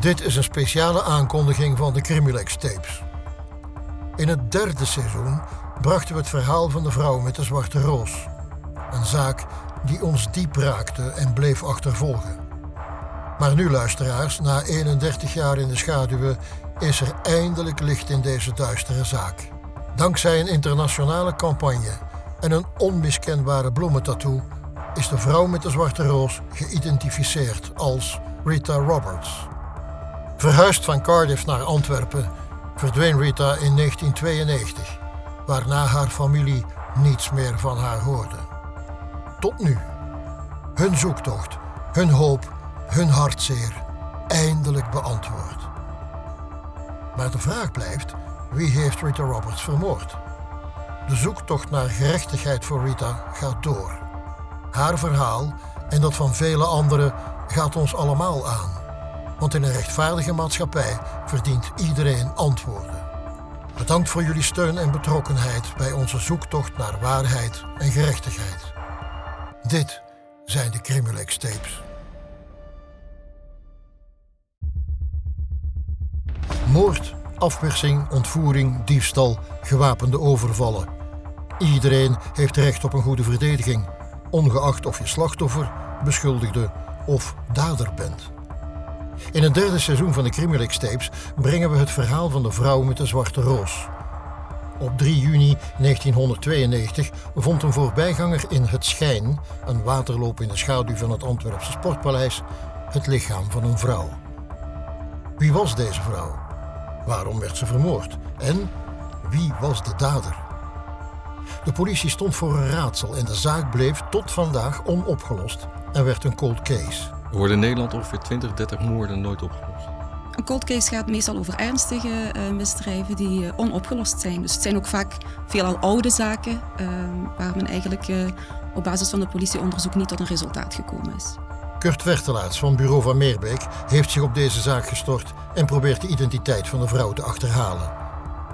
Dit is een speciale aankondiging van de Crimilex tapes. In het derde seizoen brachten we het verhaal van de vrouw met de zwarte roos. Een zaak die ons diep raakte en bleef achtervolgen. Maar nu, luisteraars, na 31 jaar in de schaduwen, is er eindelijk licht in deze duistere zaak. Dankzij een internationale campagne en een onmiskenbare bloementattoo is de vrouw met de zwarte roos geïdentificeerd als Rita Roberts. Verhuisd van Cardiff naar Antwerpen verdween Rita in 1992, waarna haar familie niets meer van haar hoorde. Tot nu. Hun zoektocht, hun hoop, hun hartzeer eindelijk beantwoord. Maar de vraag blijft: wie heeft Rita Roberts vermoord? De zoektocht naar gerechtigheid voor Rita gaat door. Haar verhaal en dat van vele anderen gaat ons allemaal aan. Want in een rechtvaardige maatschappij verdient iedereen antwoorden. Bedankt voor jullie steun en betrokkenheid bij onze zoektocht naar waarheid en gerechtigheid. Dit zijn de Crimilex tapes. Moord, afpersing, ontvoering, diefstal, gewapende overvallen. Iedereen heeft recht op een goede verdediging, ongeacht of je slachtoffer, beschuldigde of dader bent. In het derde seizoen van de Crimilex tapes brengen we het verhaal van de vrouw met de zwarte roos. Op 3 juni 1992 vond een voorbijganger in Het Schijn, een waterloop in de schaduw van het Antwerpse Sportpaleis, het lichaam van een vrouw. Wie was deze vrouw? Waarom werd ze vermoord? En wie was de dader? De politie stond voor een raadsel en de zaak bleef tot vandaag onopgelost en werd een cold case. Er worden in Nederland ongeveer 20, 30 moorden nooit opgelost. Een cold case gaat meestal over ernstige uh, misdrijven die uh, onopgelost zijn. Dus het zijn ook vaak veelal oude zaken uh, waar men eigenlijk op basis van de politieonderzoek niet tot een resultaat gekomen is. Kurt Wertelaars van Bureau van Meerbeek heeft zich op deze zaak gestort en probeert de identiteit van de vrouw te achterhalen.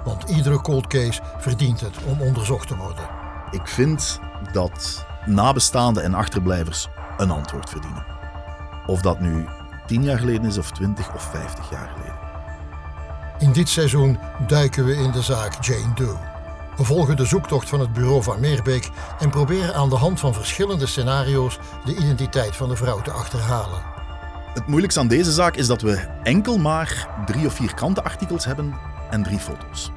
Want iedere cold case verdient het om onderzocht te worden. Ik vind dat nabestaanden en achterblijvers een antwoord verdienen. Of dat nu 10 jaar geleden is of 20 of 50 jaar geleden. In dit seizoen duiken we in de zaak Jane Doe. We volgen de zoektocht van het bureau van Meerbeek en proberen aan de hand van verschillende scenario's de identiteit van de vrouw te achterhalen. Het moeilijkste aan deze zaak is dat we enkel maar drie of vier krantenartikels hebben en drie foto's.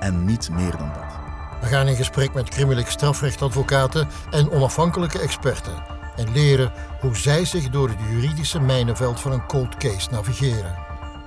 En niet meer dan dat. We gaan in gesprek met criminele strafrechtadvocaten en onafhankelijke experten en leren hoe zij zich door het juridische mijnenveld van een cold case navigeren.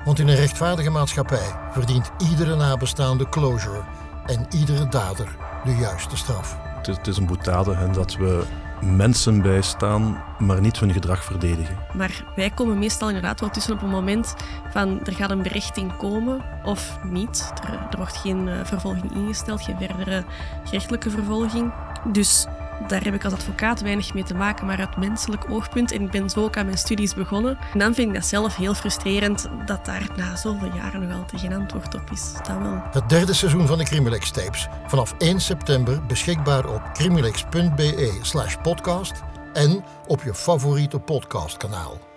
Want in een rechtvaardige maatschappij verdient iedere nabestaande closure en iedere dader de juiste straf. Het is, het is een boetade en dat we mensen bijstaan, maar niet hun gedrag verdedigen. Maar wij komen meestal inderdaad wel tussen op een moment van er gaat een berechting komen of niet. Er, er wordt geen uh, vervolging ingesteld, geen verdere gerechtelijke vervolging. Dus daar heb ik als advocaat weinig mee te maken, maar uit menselijk oogpunt. En ik ben zo ook aan mijn studies begonnen. En dan vind ik dat zelf heel frustrerend dat daar na zoveel jaren nog altijd geen antwoord op is. Dat wel. Het derde seizoen van de Crimilex tapes. Vanaf 1 september beschikbaar op crimilex.be slash podcast en op je favoriete podcastkanaal.